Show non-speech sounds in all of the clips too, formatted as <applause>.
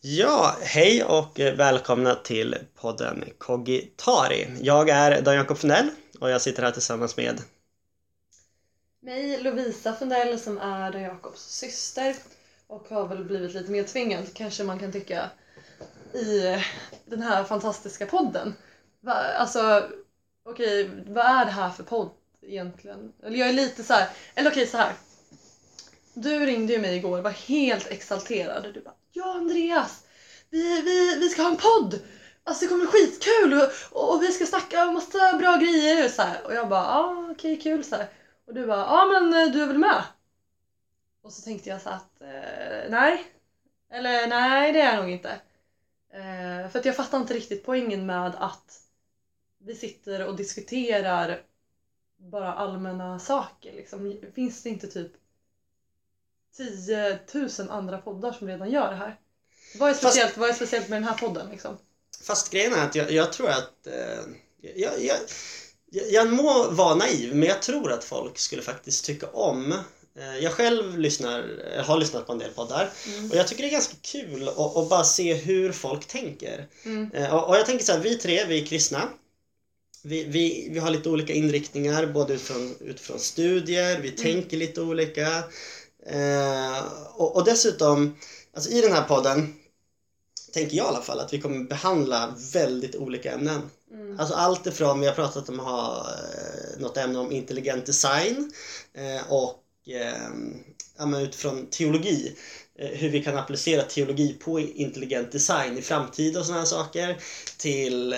Ja, hej och välkomna till podden Kogitari. Jag är Dan Jakob Fundell och jag sitter här tillsammans med mig Lovisa Fundell som är Dan Jakobs syster och har väl blivit lite mer tvingad kanske man kan tycka i den här fantastiska podden. Va, alltså, okej, okay, vad är det här för podd egentligen? Eller jag är lite så här, eller okej okay, så här. Du ringde ju mig igår och var helt exalterad. Du bara Ja Andreas! Vi, vi, vi ska ha en podd! Alltså det kommer bli skitkul och, och, vi ska snacka om massa bra grejer så här. Och jag bara ja ah, okej okay, kul så här. Och du bara ja men eh, du är väl med? Och så tänkte jag så att eh, nej. Eller nej det är jag nog inte. Eh, för att jag fattar inte riktigt poängen med att vi sitter och diskuterar bara allmänna saker. Liksom. Finns det inte typ 10 000 andra poddar som redan gör det här? Vad är speciellt, Fast... vad är speciellt med den här podden? Liksom? Fast grejen är att jag, jag tror att eh, jag, jag, jag må vara naiv men jag tror att folk skulle faktiskt tycka om eh, jag själv lyssnar, har lyssnat på en del poddar mm. och jag tycker det är ganska kul att, att bara se hur folk tänker. Mm. Eh, och, och, jag tänker så här, vi tre, vi är kristna. Vi, vi, vi har lite olika inriktningar både utifrån, utifrån studier, vi mm. tänker lite olika. Eh, och, och, dessutom, alltså i den här podden tänker jag i alla fall att vi kommer behandla väldigt olika ämnen. Mm. Alltså allt ifrån, vi har pratat om ha eh, något ämne om intelligent design eh, och eh, utifrån teologi eh, hur vi kan applicera teologi på intelligent design i framtiden och sådana här saker till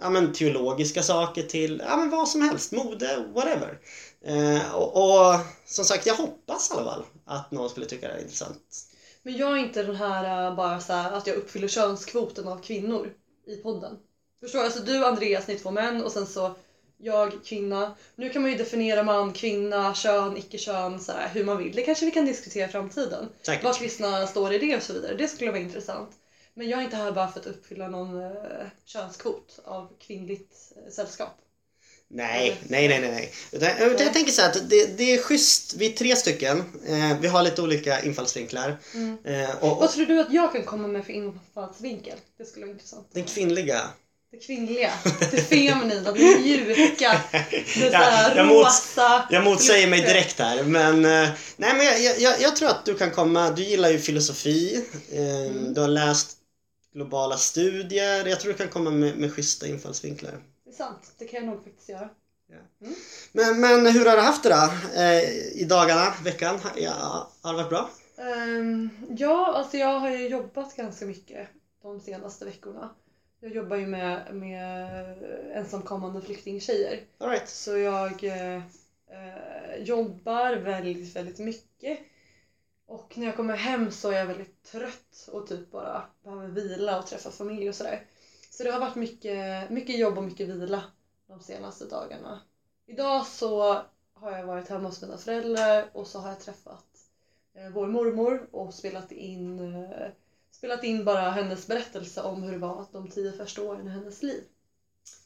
ja, men teologiska saker till ja, men vad som helst, mode, whatever. Eh, och, och, som sagt, jag hoppas i alla fall att någon skulle tycka det är intressant. Men jag är inte den här uh, bara så här, att jag uppfyller könskvoten av kvinnor i podden. Förstår du? Alltså du Andreas, ni två män och sen så jag kvinna. Nu kan man ju definiera man, kvinna, kön, icke-kön, så här, hur man vill. Det kanske vi kan diskutera i framtiden. Säkert. Var kristna står i det och så vidare. Det skulle vara intressant. Men jag är inte här bara för att uppfylla någon uh, könskvot av kvinnligt uh, sällskap. Nej, nej, nej, nej. Utan, jag, jag tänker så här att det, det är schysst, vi är tre stycken, eh, vi har lite olika infallsvinklar. Mm. Eh, och, och, Vad tror du att jag kan komma med för infallsvinkel? Det skulle vara intressant. Den kvinnliga. Det kvinnliga, det feminina, det mjuka, det ja, jag rosa. Mot, jag motsäger mig direkt här men eh, nej men jag, jag, jag, tror att du kan komma, du gillar ju filosofi, eh, mm. du har läst globala studier, jag tror du kan komma med, med schyssta infallsvinklar sant. Det kan jag nog faktiskt göra. Mm. Men, men hur har du haft det då? Eh, I dagarna, veckan? Ja, har det varit bra? Um, ja, alltså jag har ju jobbat ganska mycket de senaste veckorna. Jag jobbar ju med, med ensamkommande flyktingtjejer. All right. Så jag eh, jobbar väldigt, väldigt mycket. Och när jag kommer hem så är jag väldigt trött och typ bara behöver vila och träffa familj och sådär. Så det har varit mycket, mycket jobb och mycket vila de senaste dagarna. Idag så har jag varit hemma hos mina föräldrar och så har jag träffat eh, vår mormor och spelat in, eh, spelat in bara hennes berättelse om hur det var de tio första åren i hennes liv.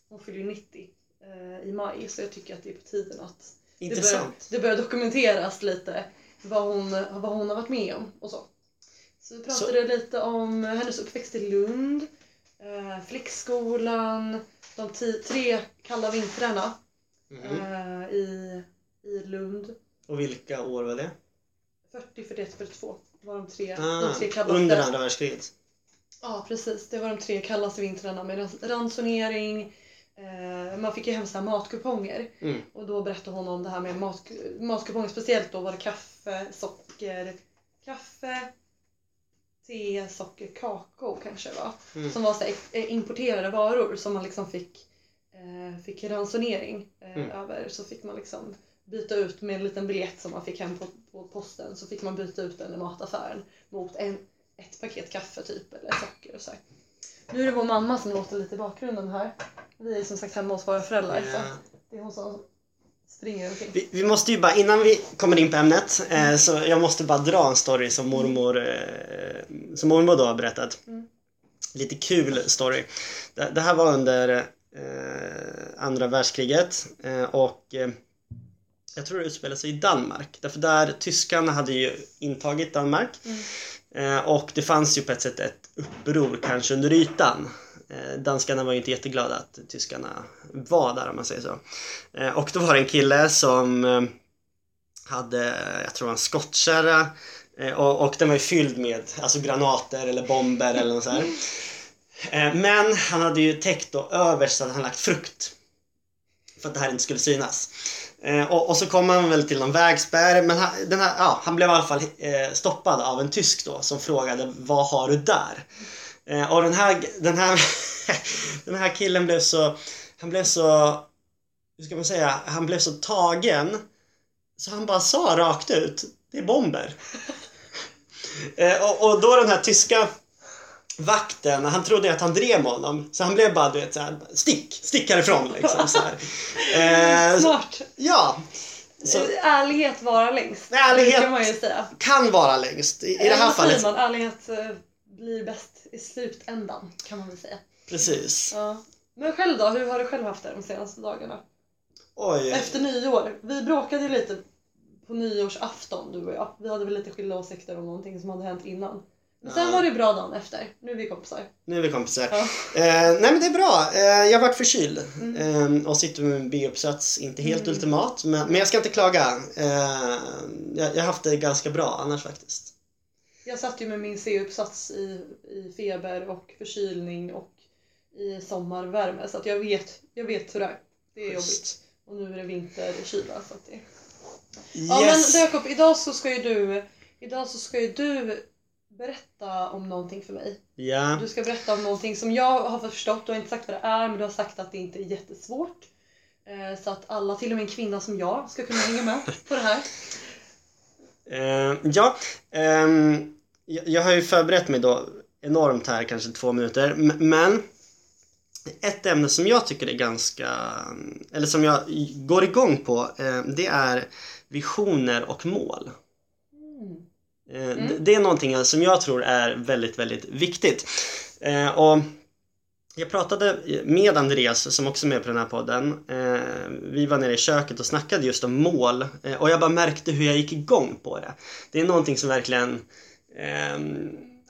Hon fyller 90 eh, i maj så jag tycker att det är på tiden att det börjar, det börjar dokumenteras lite vad hon, vad hon har varit med om och så. Så vi pratade så. lite om hennes uppväxt i Lund, eh, flickskolan, de tre kalla vintrarna mm. eh, i, i Lund. Och vilka år var det? 40, 41, 42 var de tre, ah, de tre kallaste. Under andra världskriget? Ja precis, det var de tre kallaste vintrarna med ransonering, eh, man fick ju hem så matkuponger mm. och då berättade hon om det här med mat, matkuponger, speciellt då var det kaffe, socker, kaffe, te, socker, kakao kanske var. Mm. Som var så eh, importerade varor som man liksom fick, eh, fick ransonering eh, mm. över. Så fick man liksom byta ut med en liten biljett som man fick hem på, på posten. Så fick man byta ut den i mataffären mot en, ett paket kaffe typ eller socker och så här. Nu är det vår mamma som låter lite i bakgrunden här. Vi är som sagt hemma hos våra föräldrar. Yeah. Så det är hon som. Vi, vi, måste ju bara, innan vi kommer in på ämnet, eh, så jag måste bara dra en story som mormor, eh, som mormor då har berättat. Mm. Lite kul story. Det, det här var under eh, andra världskriget eh, och eh, jag tror det utspelade sig i Danmark. Därför där tyskarna hade ju intagit Danmark. Mm. Eh, och det fanns ju på ett sätt ett uppror kanske under ytan. Eh, danskarna var ju inte jätteglada att tyskarna var där om man säger så. Eh, och då var det en kille som eh, hade, jag tror en skottkärra och, och den var ju fylld med alltså granater eller bomber eller något så här. Men han hade ju täckt då överst så hade han lagt frukt. För att det här inte skulle synas. Och, och så kom han väl till någon vägspärr men han, den här, ja, han blev i alla fall stoppad av en tysk då som frågade vad har du där? Eh, och den här, den här, <laughs> den här killen blev så, han blev så, hur ska man säga, han blev så tagen så han bara sa rakt ut, det är bomber. <laughs> eh, och, och då den här tyska vakten, han trodde att han drev med honom. Så han blev bara, du vet, så här, stick, stick härifrån liksom. Så här. <laughs> Eh, Smart! ja, så Ärlighet vara längst. Ärlighet- kan man ju säga. kan vara längst. I, i det här säger fallet. man? Ärlighet eh, blir bäst i slutändan kan man väl säga. Precis. Ja. Men själv då? Hur har du själv haft det de senaste dagarna? Oj. Efter nyår. Vi bråkade ju lite på nyårsafton du och jag. Vi hade väl lite skilda åsikter om någonting som hade hänt innan. Men sen Ja. var det bra dagen efter. Nu är vi kompisar. Nu är vi kompisar. Ja. Eh, nej men det är bra. Eh, jag har varit förkyld Mm. eh, och sitter med en B-uppsats. Inte helt Mm. ultimat, men, men jag ska inte klaga. Eh, jag, jag har haft det ganska bra annars faktiskt. Jag satt ju med min C-uppsats i, i feber och förkylning och i sommarvärme så att jag vet, jag vet hur det är. Det är jobbigt. Just. Och nu är det vinterkyla så att det... Ja Yes. men Jakob, idag så ska ju du Idag så ska ju du berätta om någonting för mig. Ja. Du ska berätta om någonting som jag har förstått, du har inte sagt vad det är men du har sagt att det inte är jättesvårt. Eh, Så att alla, till och med en kvinna som jag, ska kunna hänga med på det här. Eh, ja, ehm, jag, jag har ju förberett mig då enormt här, kanske två minuter. Men ett ämne som jag tycker är ganska, eller som jag går igång på, eh, det är visioner och mål. Mm. Eh, Mm. Det är någonting som jag tror är väldigt, väldigt viktigt. Eh, Och jag pratade med Andreas som också är med på den här podden. Vi var nere i köket och snackade just om mål och jag bara märkte hur jag gick igång på det. Det är någonting som verkligen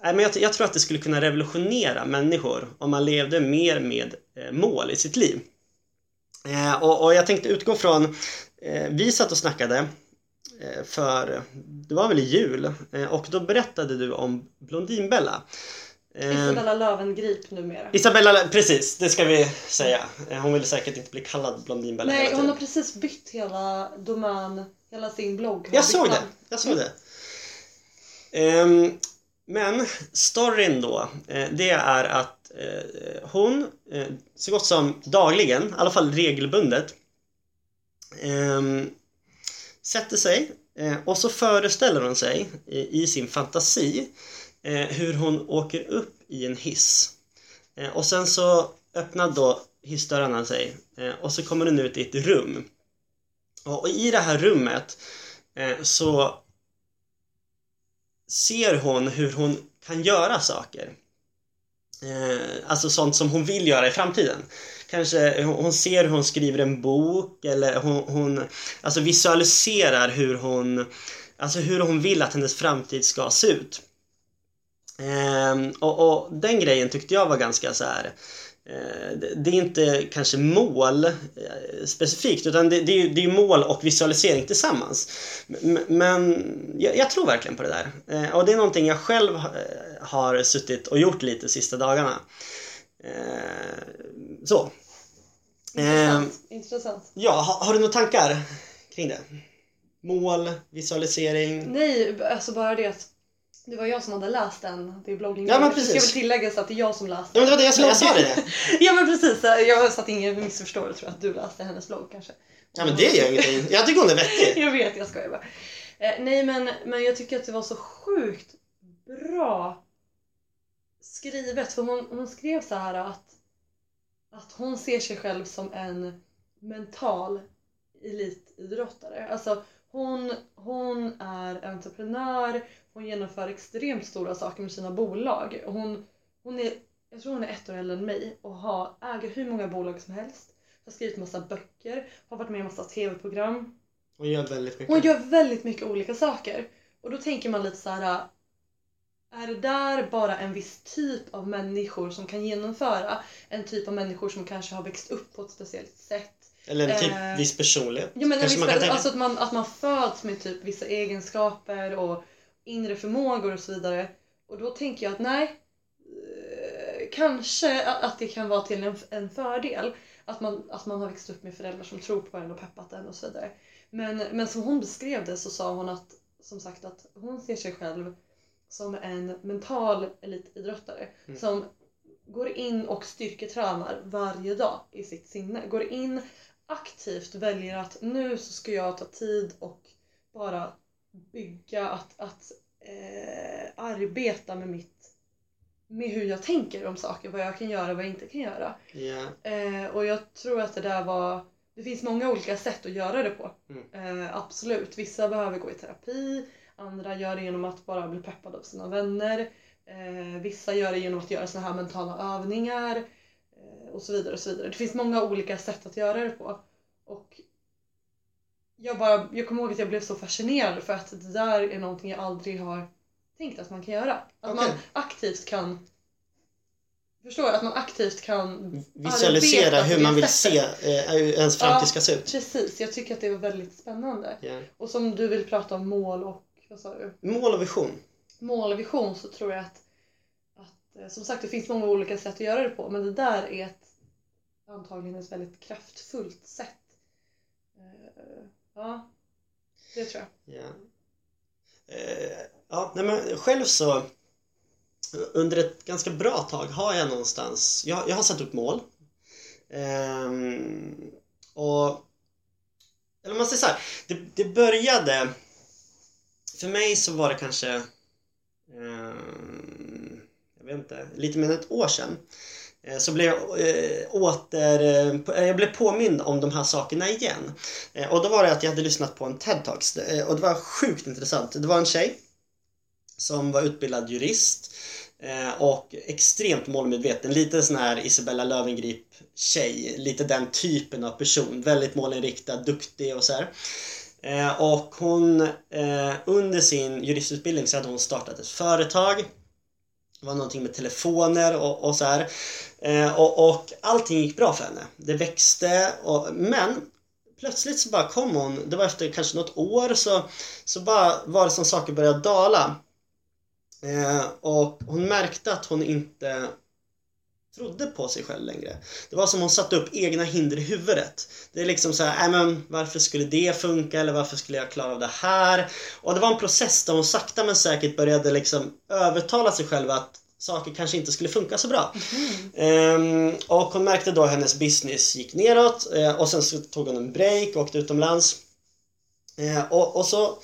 nej, men jag, jag tror att det skulle kunna revolutionera människor om man levde mer med eh, mål i sitt liv. Eh, och, och jag tänkte utgå från, eh, vi satt och snackade eh, för, det var väl i jul, och då berättade du om Blondinbella. Eh, Isabella Löwengrip numera. Isabella, precis, det ska vi säga. Hon vill säkert inte bli kallad Blondinbella Nej, hela hon har tiden. precis bytt hela domän, hela sin blogg. Jag såg det, namn. jag såg det. Ehm, men storyn då, eh, det är att eh, hon eh, så gott som dagligen, i alla fall regelbundet, ehm, sätter sig och så föreställer hon sig i, sin fantasi hur hon åker upp i en hiss. Och sen så öppnar då hissdörrarna sig och så kommer hon ut i ett rum. Och, i det här rummet så ser hon hur hon kan göra saker. Eh, alltså sånt som hon vill göra i framtiden. Kanske hon ser hur hon skriver en bok eller hon, hon alltså visualiserar hur hon, alltså hur hon vill att hennes framtid ska se ut. Eh, och, och den grejen tyckte jag var ganska så här eh, det- är inte kanske mål eh, specifikt utan det, det, är, ju- det är ju mål och visualisering tillsammans. Men jag, jag tror verkligen på det där. Eh, Och det är någonting jag själv har suttit och gjort lite sista dagarna. Så. Intressant. Intressant. Ja, har, har du några tankar kring det? Mål, visualisering? Nej, alltså bara det att det var jag som hade läst den, det är bloggen. Ja, men Det ska precis. väl tilläggas att det är jag som läste Ja men det var det jag sa, jag sa det. <laughs> Ja men precis, jag så att ingen missförstår tror jag att du läste hennes blogg kanske. Ja men det gör ingenting. Jag tycker hon är vettig. <laughs> Jag vet, jag skojar bara. Eh, nej men, men jag tycker att det var så sjukt bra skrivet. För hon, hon skrev så här att, att hon ser sig själv som en mental elitidrottare. Alltså hon, hon är entreprenör, hon genomför extremt stora saker med sina bolag. Hon, hon är, jag tror hon är ett år äldre än mig och har, äger hur många bolag som helst. Har skrivit massa böcker, har varit med i massa tv-program. Hon gör väldigt mycket. Hon gör väldigt mycket olika saker. Och då tänker man lite så här. är det där bara en viss typ av människor som kan genomföra en typ av människor som kanske har växt upp på ett speciellt sätt? Eller en typ Eh, viss personlighet. Jo, men en viss, man kan tänka. alltså att man, att man föds med typ vissa egenskaper och inre förmågor och så vidare. Och då tänker jag att nej, eh, kanske att att det kan vara till en, en fördel. Att man, att man har växt upp med föräldrar som tror på en och peppat en och så vidare. Men, men som hon beskrev det så sa hon att, som sagt, att hon ser sig själv som en mental elitidrottare Mm. som går in och styrketränar varje dag i sitt sinne. Går in aktivt väljer att nu så ska jag ta tid och bara bygga att, att eh, arbeta med mitt med hur jag tänker om saker, vad jag kan göra och vad jag inte kan göra. Ja. Eh, och jag tror att det där var det finns många olika sätt att göra det på. Mm. Eh, absolut. Vissa behöver gå i terapi, andra gör det genom att bara bli peppade av sina vänner. Eh, vissa gör det genom att göra såna här mentala övningar eh, och så vidare. och så vidare. Det finns många olika sätt att göra det på. Och jag, bara, jag kommer ihåg att jag blev så fascinerad för att det där är någonting jag aldrig har tänkt att man kan göra. Att man Okej. aktivt kan Förstår? Att man aktivt kan Visualisera hur man vill sättet. se eh, hur ens framtid ska se ut. Precis, jag tycker att det var väldigt spännande. Ja. Och som du vill prata om mål och vad sa du? Mål och vision. Mål och vision så tror jag att, att eh, som sagt det finns många olika sätt att göra det på men det där är ett antagligen ett väldigt kraftfullt sätt. Ja, det tror jag. Ja. Eh, ja, nej men själv så under ett ganska bra tag har jag någonstans, jag, jag har satt upp mål. Eh, och eller man säger så här, det, det började för mig så var det kanske Eh, jag vet inte, lite mer än ett år sedan eh, Eh, så blev jag eh, åter, eh, jag blev påmind om de här sakerna igen. Eh, och då var det att jag hade lyssnat på en TED-talks eh, och det var sjukt intressant. Det var en tjej som var utbildad jurist eh, och extremt målmedveten. Lite sån här Isabella Löwengrip tjej, lite den typen av person. Väldigt målinriktad, duktig och så här. Eh, och hon, eh, under sin juristutbildning så hade hon startat ett företag. Det var någonting med telefoner och, och så här. Eh, och, och allting gick bra för henne. Det växte, och, men plötsligt så bara kom hon, det var efter kanske något år så, så bara var det som saker började dala. Eh, och hon märkte att hon inte trodde på sig själv längre. Det var som hon satte upp egna hinder i huvudet. Det är liksom så här, "Nej, men varför skulle det funka eller varför skulle jag klara av det här? Och det var en process där hon sakta men säkert började liksom övertala sig själv att saker kanske inte skulle funka så bra. Ehm, och hon märkte då att hennes business gick neråt eh, och sen så tog hon en break och åkte utomlands. Eh, och, och så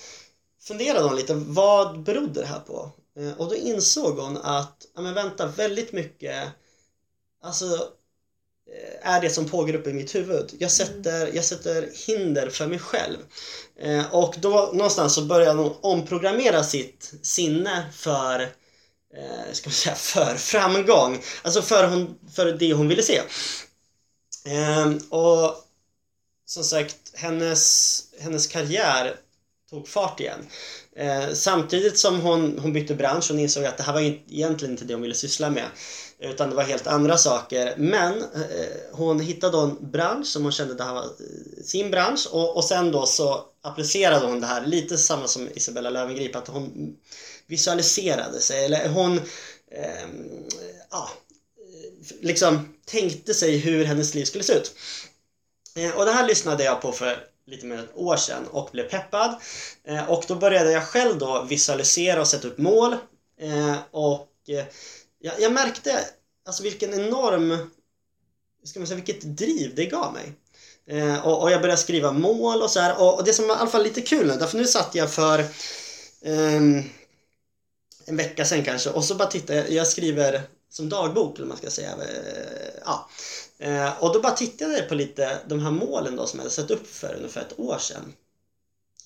funderade hon lite, vad berodde det här på? Eh, och då insåg hon att, ja men vänta, väldigt mycket Alltså eh, är det som pågår uppe i mitt huvud. Jag sätter, jag sätter hinder för mig själv. Eh, och då någonstans så började hon omprogrammera sitt sinne för eh, ska man säga, <laughs> för framgång. Alltså för, hon, för det hon ville se. Eh, och som sagt, hennes, hennes karriär tog fart igen. Eh, samtidigt som hon, hon bytte bransch, hon insåg att det här var egentligen inte det hon ville syssla med. Utan det var helt andra saker. Men eh, hon hittade då en bransch som hon kände det här var eh, sin bransch och, och sen då så applicerade hon det här lite samma som Isabella Löwengrip att hon visualiserade sig eller hon eh, ja, liksom tänkte sig hur hennes liv skulle se ut. Eh, och det här lyssnade jag på för lite mer än ett år sedan och blev peppad. Eh, och då började jag själv då visualisera och sätta upp mål. Eh, och eh, jag, jag märkte alltså vilken enorm, ska man säga, vilket driv det gav mig. Eh, och, och jag började skriva mål och så här. Och, och det som var i alla fall lite kul nu, därför nu satt jag för ehm, en vecka sedan kanske och så bara tittade jag, jag skriver som dagbok eller vad man ska säga. Eh, ja. Eh, och då bara tittade jag på lite de här målen då som jag hade satt upp för ungefär ett år sedan.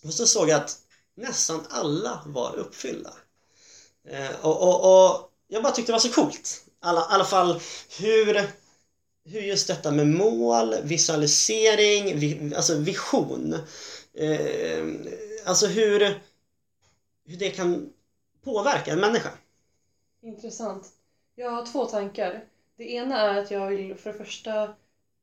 Och så såg jag att nästan alla var uppfyllda. Eh, och, och, och jag bara tyckte det var så coolt. Alla, I alla fall hur, hur just detta med mål, visualisering, vi, alltså vision. Eh, alltså hur, hur det kan påverka en människa. Intressant. Jag har två tankar. Det ena är att jag vill för det första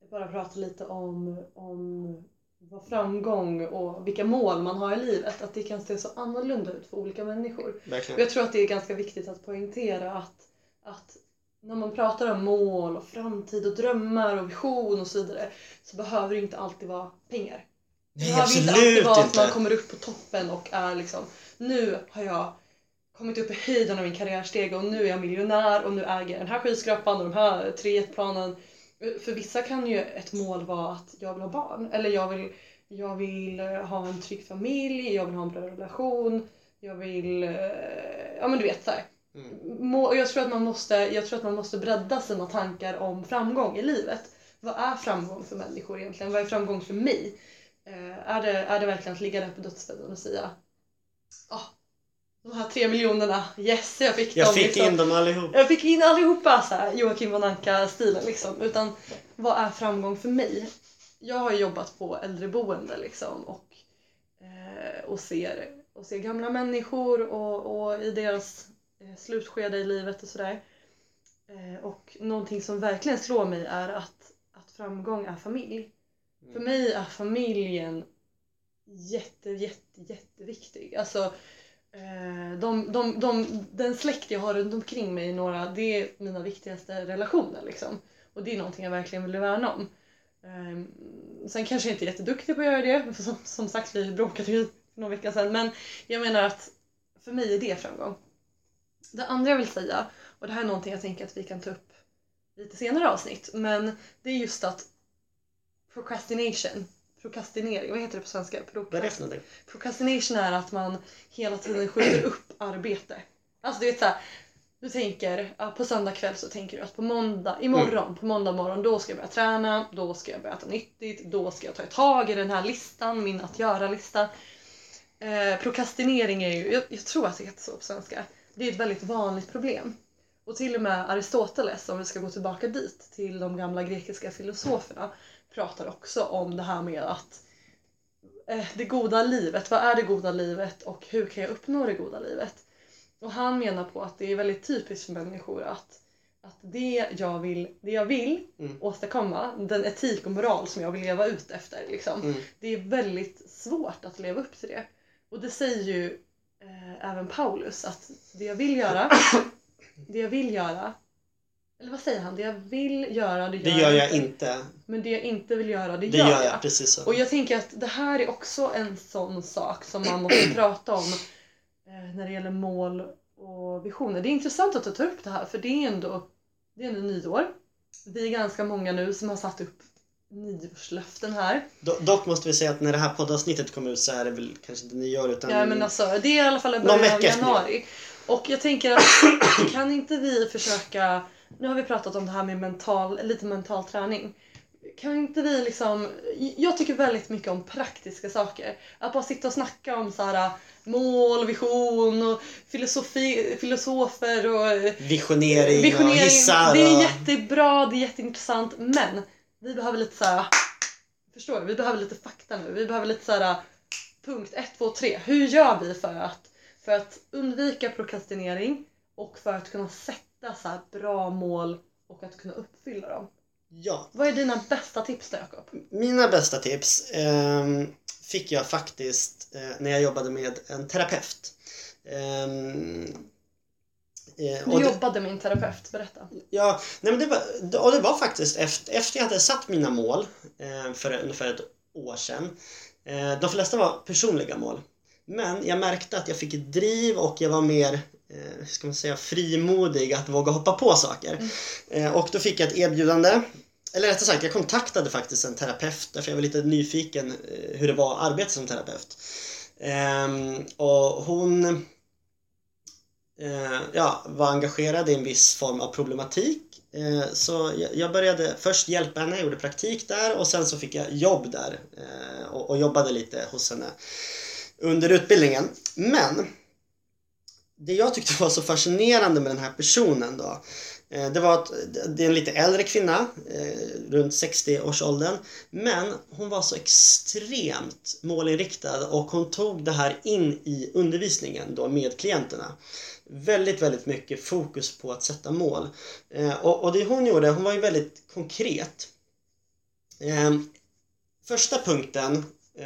bara prata lite om, om vad framgång och vilka mål man har i livet. Att det kan se så annorlunda ut för olika människor. Verkligen. jag tror att det är ganska viktigt att poängtera att, att när man pratar om mål och framtid och drömmar och vision och så vidare så behöver det inte alltid vara pengar. Det Nej, behöver inte alltid vara att man kommer upp på toppen och är liksom nu har jag kommit upp i höjden av min karriärstege och nu är jag miljonär och nu äger jag den här skyskrapan och de här tre jetplanen. För vissa kan ju ett mål vara att jag vill ha barn eller jag vill, jag vill eh, ha en trygg familj, jag vill ha en bra relation, jag vill, eh, ja men du vet så här. Mm. Jag tror, att man måste, jag tror att man måste bredda sina tankar om framgång i livet. Vad är framgång för människor egentligen? Vad är framgång för mig? Eh, är, det, är det verkligen att ligga där på dödsbädden och säga ah, de här tre miljonerna, yes jag fick Jag dem. fick liksom. in dem allihop. Jag fick in allihopa så här, Joakim von Anka-stilen liksom. Utan vad är framgång för mig? Jag har jobbat på äldreboende liksom och, eh, och, ser, och ser gamla människor och, och i deras eh, slutskede i livet och sådär. Eh, och någonting som verkligen slår mig är att, att framgång är familj. För mig är familjen jätte, jätte, jätteviktig. Alltså, Eh, de, de, de, den släkt jag har runt omkring mig, några, det är mina viktigaste relationer. Liksom. Och det är någonting jag verkligen vill värna om. Ehm, sen kanske jag inte är jätteduktig på att göra det, för som, som sagt vi bråkade ju för någon vecka sedan. Men jag menar att för mig är det framgång. Det andra jag vill säga, och det här är någonting jag tänker att vi kan ta upp lite senare avsnitt, men det är just att procrastination, prokrastinering, vad heter det på svenska? Vad är det för någonting? Procrastination är att man hela tiden skjuter upp arbete. Alltså du vet såhär, du tänker, på söndag kväll så tänker du att på måndag, imorgon, på måndag morgon, då ska jag börja träna, då ska jag börja äta nyttigt, då ska jag ta tag i den här listan, min att göra-lista. Eh, prokrastinering är ju, jag, jag tror att det heter så på svenska, det är ett väldigt vanligt problem. Och till och med Aristoteles, om vi ska gå tillbaka dit, till de gamla grekiska filosoferna, pratar också om det här med att eh, det goda livet, vad är det goda livet och hur kan jag uppnå det goda livet? Och han menar på att det är väldigt typiskt för människor att, att det, jag vill, det jag vill Mm. åstadkomma, den etik och moral som jag vill leva ut efter, liksom, Mm. det är väldigt svårt att leva upp till det. Och det säger ju eh, även Paulus att det jag vill göra, <coughs> det jag vill göra, eller vad säger han? Det jag vill göra, det gör, Det gör jag inte. Men det jag inte vill göra, det, Det gör jag, precis så. och jag tänker att det här är också en sån sak som man måste <clears throat> prata om eh, när det gäller mål och visioner. Det är intressant att du tar upp det här för det är ändå, det är ändå nyår. Vi är ganska många nu som har satt upp nyårslöften här. Do- Dock måste vi säga att när det här poddavsnittet kommer ut så är det väl kanske inte nyår utan Ja men alltså det är i alla fall början av januari. Och jag tänker att <clears throat> kan inte vi försöka, nu har vi pratat om det här med mental, lite mental träning. Kan inte vi liksom, jag tycker väldigt mycket om praktiska saker. Att bara sitta och snacka om så här mål, vision och filosofi, filosofer och visionering, och visionering. hissar Det är och... jättebra, det är jätteintressant men vi behöver lite så här. Förstår du? Vi behöver lite fakta nu. Vi behöver lite så här. Punkt 1, 2, 3. Hur gör vi för att, för att undvika prokrastinering och för att kunna sätta så här bra mål och att kunna uppfylla dem? Ja, Vad är dina bästa tips då Jakob? mina bästa tips ehm, fick jag faktiskt eh, när jag jobbade med en terapeut. Ehm, eh, Du jobbade med en terapeut, berätta. Ja, nej men det var, och det var faktiskt efter, efter jag hade satt mina mål eh, för ungefär ett år sedan. Eh, de flesta var personliga mål. Men jag märkte att jag fick ett driv och jag var mer, eh, hur ska man säga, frimodig att våga hoppa på saker. Eh, och då fick jag ett erbjudande. Eller rättare sagt, jag kontaktade faktiskt en terapeut därför jag var lite nyfiken eh, hur det var att arbeta som terapeut. Ehm, och hon eh, ja, var engagerad i en viss form av problematik. Eh, så jag, började först hjälpa henne, gjorde praktik där och sen så fick jag jobb där eh, och jobbade lite hos henne under utbildningen. Men det jag tyckte var så fascinerande med den här personen då eh, det var att det är en lite äldre kvinna, eh, runt 60-årsåldern. Men hon var så extremt målinriktad och hon tog det här in i undervisningen då med klienterna. Väldigt, väldigt mycket fokus på att sätta mål. Eh, och, och det hon gjorde, hon var ju väldigt konkret. Första punkten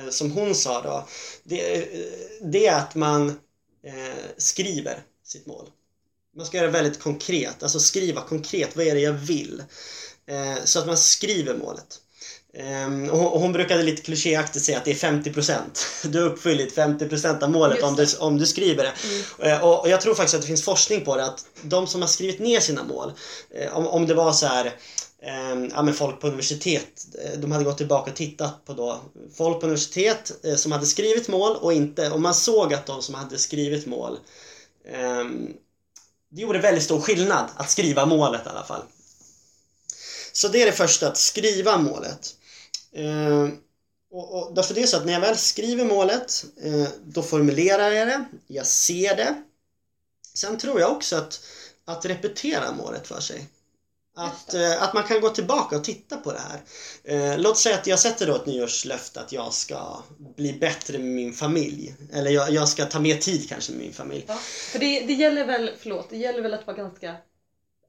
som hon sa då, det, det är att man eh, skriver sitt mål. Man ska göra det väldigt konkret, alltså skriva konkret, vad är det jag vill? Eh, så att man skriver målet. Eh, och hon brukade lite klichéaktigt säga att det är 50% <laughs> Du har uppfyllt 50% av målet om du, om du skriver det. Mm. Eh, och jag tror faktiskt att det finns forskning på det att de som har skrivit ner sina mål, eh, om, om det var så här Ehm, ja, men folk på universitet, eh, de hade gått tillbaka och tittat på då folk på universitet eh, som hade skrivit mål och inte, och man såg att de som hade skrivit mål eh, det gjorde väldigt stor skillnad att skriva målet i alla fall. Så det är det första, att skriva målet. Eh, och, och därför det är så att när jag väl skriver målet, eh, då formulerar jag det, jag ser det. Sen tror jag också att, att repetera målet för sig. Att, eh, att man kan gå tillbaka och titta på det här. Eh, låt säga att jag sätter då ett nyårslöfte att jag ska bli bättre med min familj. Eller jag, jag ska ta mer tid kanske med min familj. Ja, för det, det gäller väl, förlåt, det gäller väl att vara ganska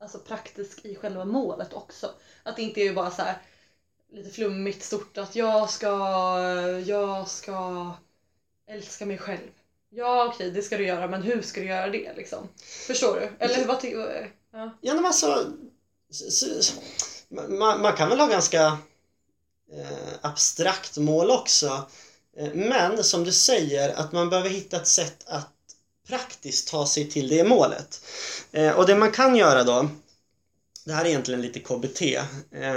alltså, praktisk i själva målet också. Att det inte är bara så här, lite flummigt stort att jag ska, jag ska älska mig själv. Ja okej, det ska du göra, men hur ska du göra det liksom? Förstår du? Eller vad tycker Ja. ja men alltså man, man, kan väl ha ganska eh, abstrakt mål också. Eh, men som du säger att man behöver hitta ett sätt att praktiskt ta sig till det målet. Eh, och det man kan göra då, det här är egentligen lite KBT,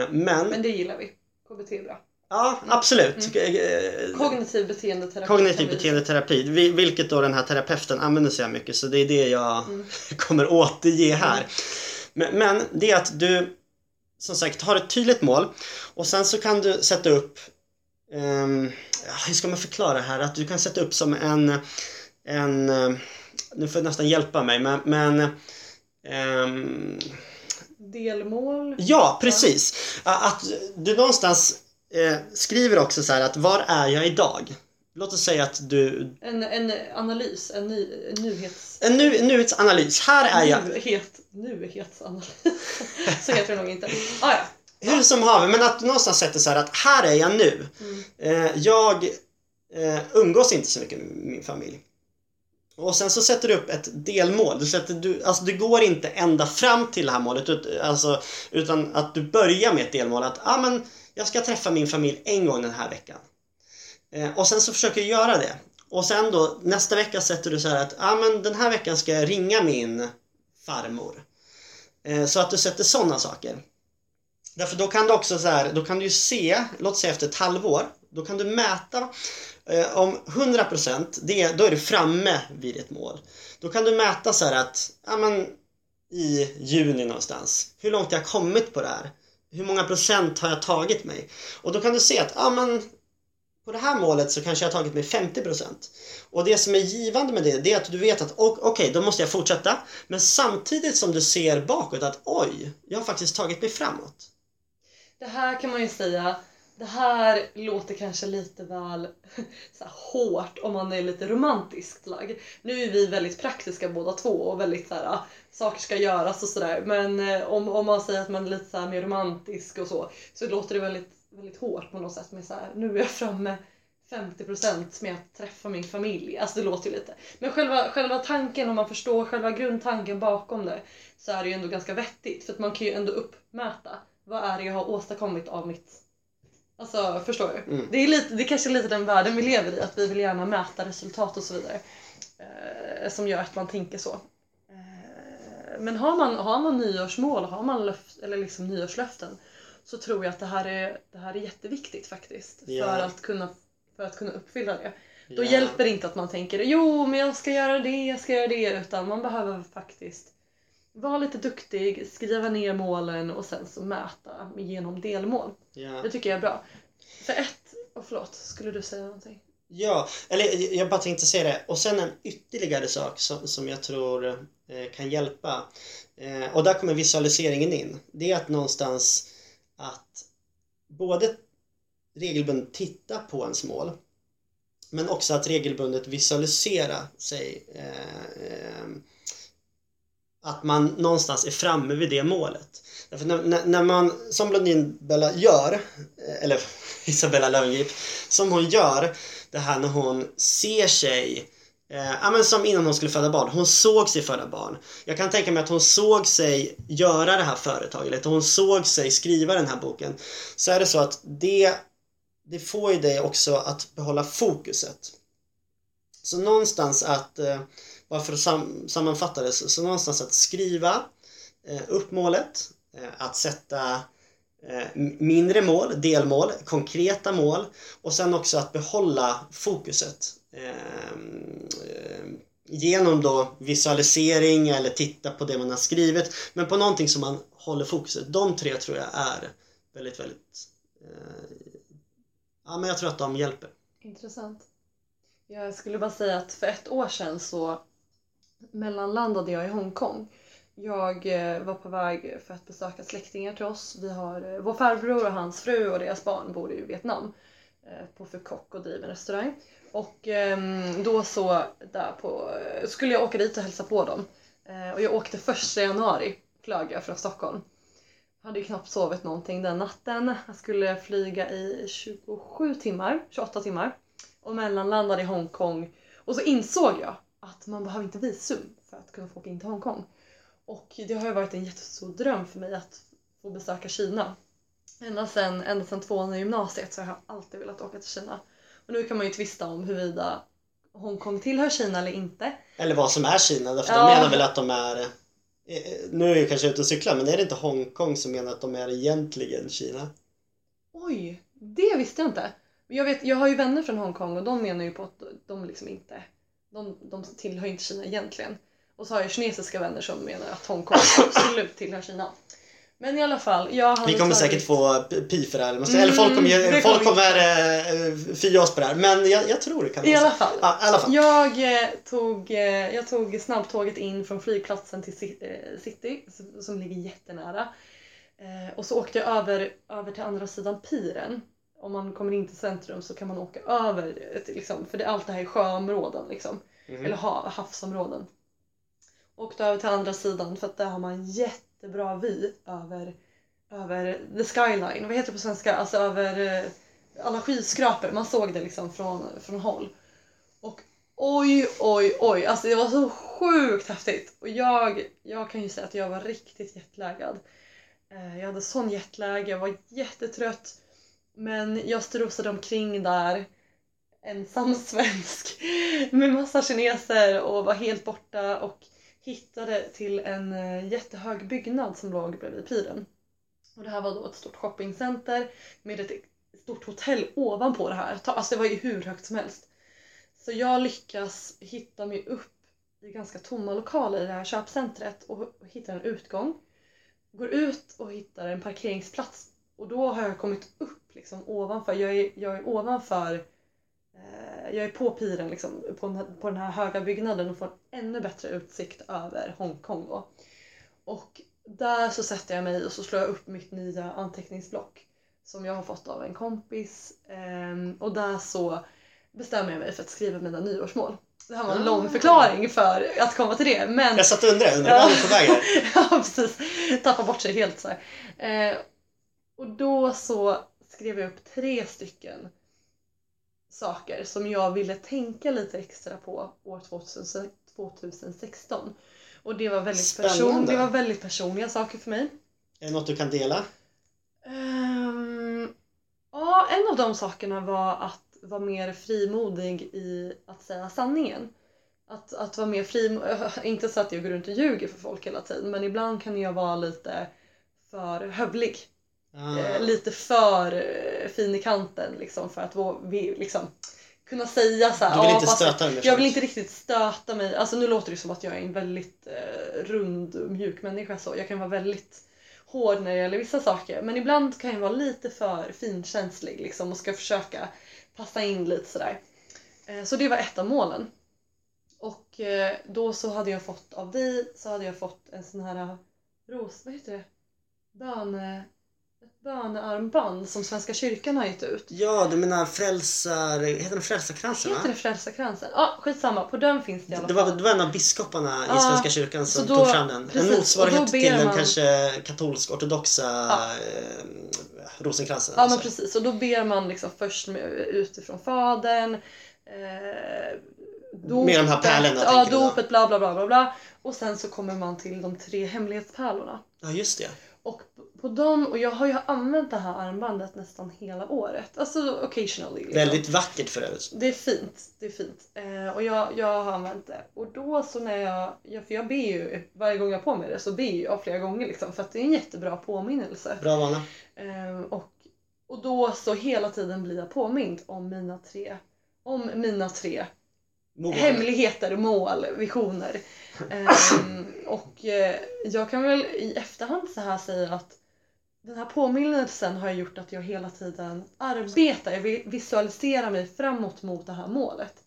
men... Men det gillar vi. KBT är bra. Ja, absolut. Mm. Kognitiv beteendeterapi. Kognitiv beteendeterapi, vilket då den här terapeuten använder sig av mycket så det är det jag mm. <laughs> kommer återge här. Men, men det är att du som sagt har ett tydligt mål och sen så kan du sätta upp um, hur ska man förklara här? Att du kan sätta upp som en, en nu får du nästan hjälpa mig men, men um, Delmål? Ja, precis! Att du någonstans eh, skriver också så att var är jag idag? Låt oss säga att du... En, en analys, en, ny, en nyhets... En nu, nyhetsanalys. Här är jag... Nyhet, nyhetsanalys. så heter det nog inte. Ah, ja. Hur som haver, men att du någonstans sätter så här att här är jag nu. Mm. Eh, jag eh, umgås inte så mycket med min familj. Och sen så sätter du upp ett delmål. Du, sätter, du, alltså du går inte ända fram till det här målet alltså, utan att du börjar med ett delmål. Att ah, men, jag ska träffa min familj en gång den här veckan. Eh, och sen så försöker jag göra det. Och sen då nästa vecka sätter du så här att ah, men den här veckan ska jag ringa min farmor. Eh, så att du sätter sådana saker. Därför då kan du också så här, då kan du ju se, låt säga efter ett halvår, då kan du mäta eh, om 100% det, då är du framme vid ett mål. Då kan du mäta så att, ja men i juni någonstans, hur långt jag har kommit på det här. Hur många procent har jag tagit mig? Och då kan du se att, ja men på det här målet så kanske jag har tagit mig 50% och det som är givande med det, det är att du vet att okej, okay, då måste jag fortsätta men samtidigt som du ser bakåt att oj, jag har faktiskt tagit mig framåt. Det här kan man ju säga det här låter kanske lite väl <laughs> så hårt om man är lite romantiskt lagd. Nu är vi väldigt praktiska båda två och väldigt så här, ah, saker ska göras och sådär. Men eh, om, om man säger att man är lite så mer romantisk och så, så låter det väldigt väldigt hårt på något sätt med så här, nu är jag framme 50% med att träffa min familj. Alltså det låter ju lite. Men själva, själva tanken, om man förstår själva grundtanken bakom det, så är det ju ändå ganska vettigt. För att man kan ju ändå uppmäta, vad är det jag har åstadkommit av mitt Alltså förstår du? Mm. Det, är lite, det är kanske lite den världen vi lever i, att vi vill gärna mäta resultat och så vidare. Eh, som gör att man tänker så. Eh, men har man, har man nyårsmål, har man löft, eller liksom nyårslöften så tror jag att det här är, det här är jätteviktigt faktiskt. Ja. För, att kunna, för att kunna uppfylla det. Då ja. hjälper det inte att man tänker jo men jag ska göra det, jag ska göra det. Utan man behöver faktiskt vara lite duktig, skriva ner målen och sen så mäta genom delmål. Ja. Det tycker jag är bra. För ett, oh förlåt, skulle du säga någonting? Ja, eller jag bara tänkte säga det. Och sen en ytterligare sak som, som jag tror eh, kan hjälpa. Eh, och där kommer visualiseringen in. Det är att någonstans både regelbundet titta på ens mål men också att regelbundet visualisera sig eh, eh, att man någonstans är framme vid det målet. Därför när, när man, som Blondinbella gör, eh, eller <laughs> Isabella Löwengrip, som hon gör det här när hon ser sig Eh, ja, men som innan hon skulle föda barn. Hon såg sig föda barn. Jag kan tänka mig att hon såg sig göra det här företaget. Hon såg sig skriva den här boken. Så är det så att det, det får ju dig också att behålla fokuset. Så någonstans att, eh, bara för att sam sammanfatta det, så, så någonstans att skriva eh, upp målet, eh, att sätta eh, mindre mål, delmål, konkreta mål och sen också att behålla fokuset. Eh, genom då visualisering eller titta på det man har skrivit men på någonting som man håller fokuset. De tre tror jag är väldigt, väldigt eh, Ja men jag tror att de hjälper. Intressant. Jag skulle bara säga att för ett år sedan så mellanlandade jag i Hongkong jag eh, var på väg för att besöka släktingar till oss. Vi har, eh, vår farbror och hans fru och deras barn bor i Vietnam eh, Eh, på Phu Quoc och driver en restaurang. Och ehm, då så där på, skulle jag åka dit och hälsa på dem. Eh, och jag åkte första januari, flög jag från Stockholm. Hade ju knappt sovit någonting den natten. Jag skulle flyga i 27 timmar, 28 timmar och mellanlandade i Hongkong. Och så insåg jag att man behöver inte visum för att kunna få åka in till Hongkong. Och det har ju varit en jättestor dröm för mig att få besöka Kina. Ända sedan, ända sedan tvåan i gymnasiet så har jag alltid velat åka till Kina. Och nu kan man ju tvista om huruvida Hongkong tillhör Kina eller inte. Eller vad som är Kina, därför ja. de menar väl att de är eh, nu är jag kanske ute och cyklar men är det inte Hongkong som menar att de är egentligen Kina? Oj, det visste jag inte. Jag, vet, jag har ju vänner från Hongkong och de menar ju på att de liksom inte de, de tillhör inte Kina egentligen. Och så har jag kinesiska vänner som menar att Hongkong absolut tillhör Kina. Men i alla fall, jag Vi kommer tagit... säkert få pi för det här. Mm, eller folk kommer, folk kommer äh, fia oss på det här. Men jag, jag tror det kan I alla fall. Ja, alla fall. Jag, eh, tog, eh, jag tog snabbtåget in från flygplatsen till city, som ligger jättenära. Eh, och så åkte jag över, över till andra sidan piren. Om man kommer in till centrum så kan man åka över, liksom, för det, allt det här är sjöområden. Liksom. Mm. Eller ha, havsområden åkte över till andra sidan för att där har man jättebra vy över, över the skyline. Vad heter det på svenska? Alltså över eh, alla skyskrapor. Man såg det liksom från, från håll. Och oj, oj, oj. Alltså det var så sjukt häftigt. Och jag, jag kan ju säga att jag var riktigt jetlaggad. Eh, jag hade sån jetlag, jag var jättetrött. Men jag strosade omkring där ensam svensk <laughs> med massa kineser och var helt borta och hittade till en eh, jättehög byggnad som låg bredvid piren. Och det här var då ett stort shoppingcenter med ett stort hotell ovanpå det här. Alltså det var ju hur högt som helst. Så jag lyckas hitta mig upp i ganska tomma lokaler i det här köpcentret och hittar en utgång. Går ut och hittar en parkeringsplats och då har jag kommit upp liksom ovanför. Jag är, jag är ovanför Eh, jag är på piren liksom, på, den här, på den här höga byggnaden och får en ännu bättre utsikt över Hongkong då. Och där så sätter jag mig och så slår jag upp mitt nya anteckningsblock som jag har fått av en kompis ehm, och där så bestämmer jag mig för att skriva mina nyårsmål. Det här var en ah. lång förklaring för att komma till det. Men... Jag satt och undrade, undrade ja. på väg <laughs> Ja precis, tappar bort sig helt så eh, och då så skrev jag upp tre stycken saker som jag ville tänka lite extra på år 2016. Och det var väldigt, person, det var väldigt personliga saker för mig. Är det något du kan dela? Um, ja, en av de sakerna var att vara mer frimodig i att säga sanningen. Att, att vara mer frimodig, <laughs> inte så att jag går runt och ljuger för folk hela tiden men ibland kan jag vara lite för hövlig. Ah. Eh, lite för eh, fin i kanten liksom för att vi, liksom, kunna säga så här, Du vill inte stöta dig Jag vill inte riktigt stöta mig. Alltså nu låter det som att jag är en väldigt eh, rund och mjuk människa så. Jag kan vara väldigt hård när det gäller vissa saker men ibland kan jag vara lite för finkänslig liksom och ska försöka passa in lite sådär. Eh, Så det var ett av målen. Och eh, då så hade jag fått av dig så hade jag fått en sån här ros, vad heter det? Böne, ett bönearmband som Svenska kyrkan har gett ut. Ja, du menar frälsar... Heter den Frälsarkransen? Heter det Frälsarkransen? Ja, skitsamma. På den finns det i alla Det fall. var, det var en av biskoparna i Ja, Svenska kyrkan som då- tog fram den. precis, en motsvarighet till den man- kanske katolsk-ortodoxa Ja. eh, rosenkransen. Ja men alltså. precis, och då ber man liksom först med, utifrån fadern. Eh, dopet, Med de här pärlorna, Ja, dopet, bla bla bla bla bla. Och sen så kommer man till de tre hemlighetspärlorna. Ja, just det. Och på- dem, och jag har ju använt det här armbandet nästan hela året. Alltså occasionally. Liksom. Väldigt vackert för övrigt. Det är fint. Det är fint. Eh, och jag, jag har använt det. Och då så när jag, ja, för jag ber ju varje gång jag har på mig det så ber jag flera gånger liksom för att det är en jättebra påminnelse. Bra vana. Ehm, och, och då så hela tiden blir jag påmind om mina tre, om mina tre Mål. hemligheter, mål, visioner. Ehm, och eh, jag kan väl i efterhand så här säga att den här påminnelsen har gjort att jag hela tiden arbetar, jag vi- visualiserar mig framåt mot det här målet.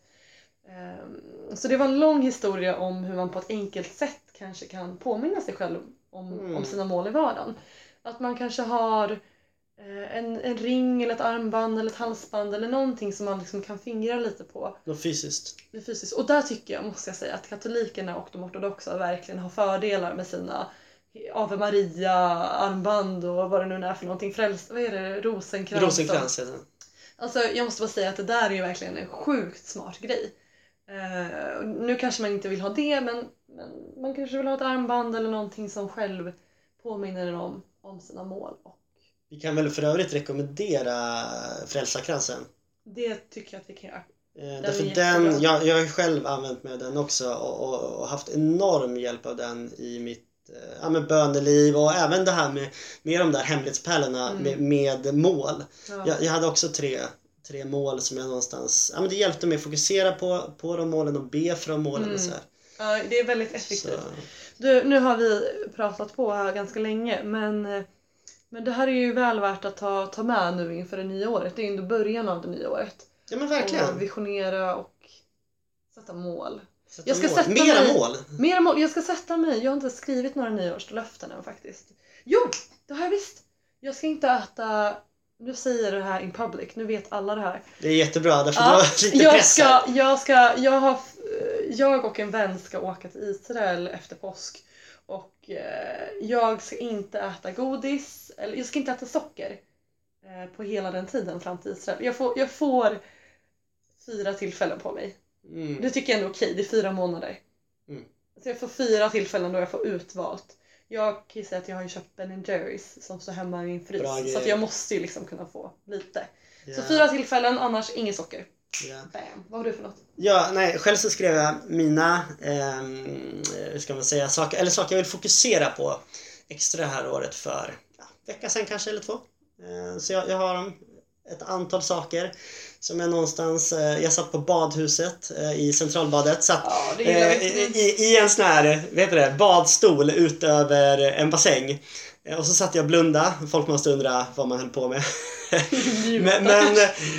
Ehm, Så det var en lång historia om hur man på ett enkelt sätt kanske kan påminna sig själv om, Mm. om sina mål i vardagen. Att man kanske har en, en ring eller ett armband eller ett halsband eller någonting som man liksom kan fingra lite på Något fysiskt. fysiskt. Och där tycker jag, måste jag säga, att katolikerna och de ortodoxa verkligen har fördelar med sina Ave Maria armband och vad det nu är för någonting. Frälst, vad är det? Rosenkrantz. Rosenkrantz heter. Alltså jag måste bara säga att det där är ju verkligen en sjukt smart grej. Eh, och nu kanske man inte vill ha det men, men man kanske vill ha ett armband eller någonting som själv påminner en om, om sina mål. Och Vi kan väl för övrigt rekommendera Frälsarkransen. det tycker jag att vi kan göra. Eh, är därför den, jag, jag har själv använt mig av den också och, och, och haft enorm hjälp av den i mitt eh, ja, med böneliv och även det här med, med de där hemlighetspärlorna Mm. med, med mål. Ja. Jag, jag hade också tre, tre mål som jag någonstans, ja men det hjälpte mig att fokusera på, på de målen och be för de målen Mm. och så här. Ja, det är väldigt Så, effektivt. Du, nu har vi pratat på här ganska länge men, eh, men det här är ju väl värt att ta, ta med nu inför det nya året. Det är ju ändå början av det nya året. ja men Och verkligen. visionera och sätta mål. Sätta jag ska mål. sätta Mera mig- mål. Mera mål. Jag ska sätta mig. Jag har inte skrivit några nyårslöften än faktiskt. Jo, det har jag visst. Jag ska inte äta nu säger jag det här in public, nu vet alla det här. Det är jättebra därför Ja, du lite jag press här. ska, jag ska, jag har, jag och en vän ska åka till Israel efter påsk och eh, jag ska inte äta godis, eller jag ska inte äta socker eh, på hela den tiden fram till Israel. Jag får, jag får fyra tillfällen på mig. Mm. Det tycker jag är okej, det är fyra månader. Mm. Så jag får fyra tillfällen då jag får utvalt. Jag kan ju säga att jag har ju köpt Ben Jerrys som står hemma i min frys. Så jag måste ju liksom kunna få lite. Så Ja, fyra tillfällen, annars inget socker. ja. Bam! Vad har du för något? Ja, nej, själv så skrev jag mina, eh, hur ska man säga, saker, eller saker jag vill fokusera på extra det här året för vecka sen kanske eller två. Eh, så jag, jag har ett antal saker som jag någonstans, eh, jag satt på badhuset eh, i Centralbadet, satt Ja, i, i, en sån här, vad heter det, badstol utöver en bassäng. Och så satt jag och blunda. Folk måste undra vad man höll på med. <laughs> men, men,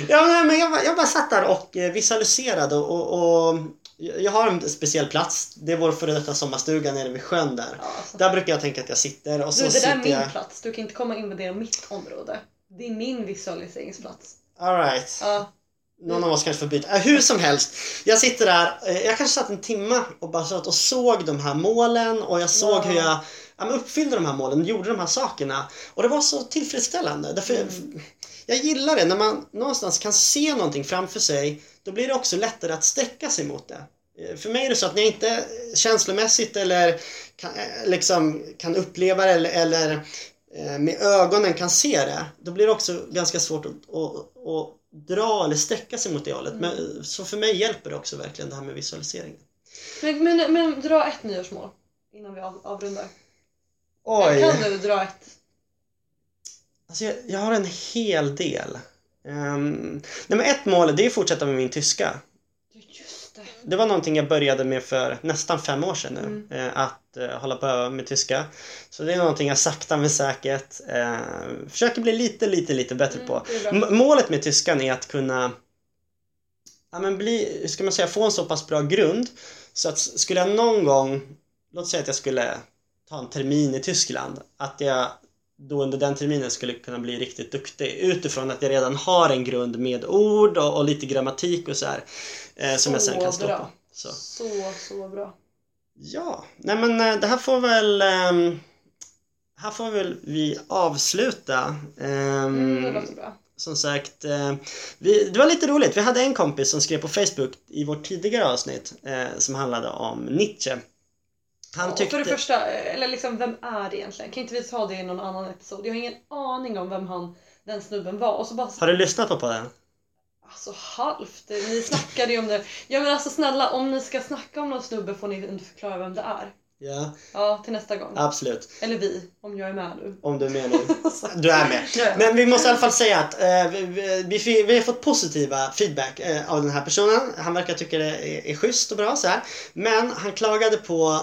ja, men jag, jag bara satt där och visualiserade och, och jag har en speciell plats. Det är vår före detta sommarstuga nere vid sjön där. Ja, alltså. Där brukar jag tänka att jag sitter och så Du, det där är sitter min jag... plats. Du kan inte komma och invadera mitt område. Det är min visualiseringsplats. Alright. Ja, Någon av oss kanske får byta. Äh, hur som helst. Jag sitter där, eh, jag kanske satt en timme och bara satt och såg de här målen och jag såg Wow. hur jag ja, uppfyllde de här målen, gjorde de här sakerna. Och det var så tillfredsställande. Därför Mm. Jag gillar det, när man någonstans kan se någonting framför sig, då blir det också lättare att sträcka sig mot det. Eh, För mig är det så att när jag inte känslomässigt eller kan, eh, liksom, kan uppleva det eller, eller eh, med ögonen kan se det, då blir det också ganska svårt att, att, att dra eller sträcka sig mot det hållet. Mm. Men, så för mig hjälper det också verkligen det här med visualisering. men, men, men dra ett nyårsmål innan vi av, avrundar. Oj! Kan du dra ett? Alltså jag, jag har en hel del. Um, nej men ett mål, det är att fortsätta med min tyska. Just det. Det var någonting jag började med för nästan fem år sedan nu. Mm. eh, Att eh, hålla på med tyska. Så det är någonting jag sakta men säkert eh, försöker bli lite, lite, lite bättre på. Mm. M- målet med tyskan är att kunna ja, men bli, hur ska man säga, få en så pass bra grund så att skulle jag någon gång, låt säga att jag skulle ta en termin i Tyskland, att jag då under den terminen skulle kunna bli riktigt duktig utifrån att jag redan har en grund med ord och, och lite grammatik och så här eh, som jag sen kan stå bra. på. Så. Så, så bra. Ja, nej men eh, det här får väl ehm, här får väl vi avsluta. Ehm, Mm, det låter bra. som sagt, eh, vi, det var lite roligt. Vi hade en kompis som skrev på Facebook i vårt tidigare avsnitt eh, som handlade om Nietzsche. Han tyckte... För det första, eller liksom vem är det egentligen? Kan inte vi ta det i någon annan episod? Jag har ingen aning om vem han, den snubben var. Och så bara, Har du lyssnat på podden? alltså halvt. Ni snackade ju om det. Ja men alltså snälla, om ni ska snacka om någon snubbe får ni inte förklara vem det är. Ja, Ja, till nästa gång. absolut. Eller vi, om jag är med nu. Om du är med nu. <laughs> Du är med. Men vi måste i alla fall säga att eh, vi, vi, vi, vi har fått positiva feedback eh, av den här personen. Han verkar tycka det är, är schysst och bra så här. Men han klagade på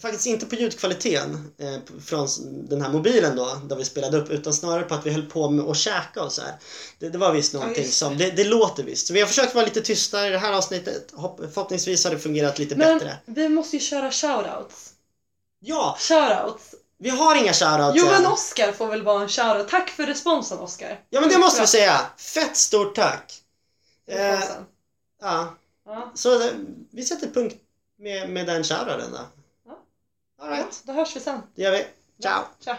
Faktiskt inte på ljudkvaliteten eh, från den här mobilen då, där vi spelade upp, utan snarare på att vi höll på med att käka och så här. Det, det var visst någonting det. som, det, det låter visst. Så vi har försökt vara lite tystare i det här avsnittet. Hopp, förhoppningsvis har det fungerat lite Men bättre. vi måste ju köra shoutouts. Ja, Shoutouts. vi har inga shoutouts Jo men Oscar får väl vara en shoutout. Tack för responsen Oscar. Ja men det måste vi säga. Fett stort tack. Eh, ja, Ja. så eh, vi sätter punkt med, med den shoutouten då. Ja. Alright, Ja, då hörs vi sen. det gör vi. Ciao! Tja.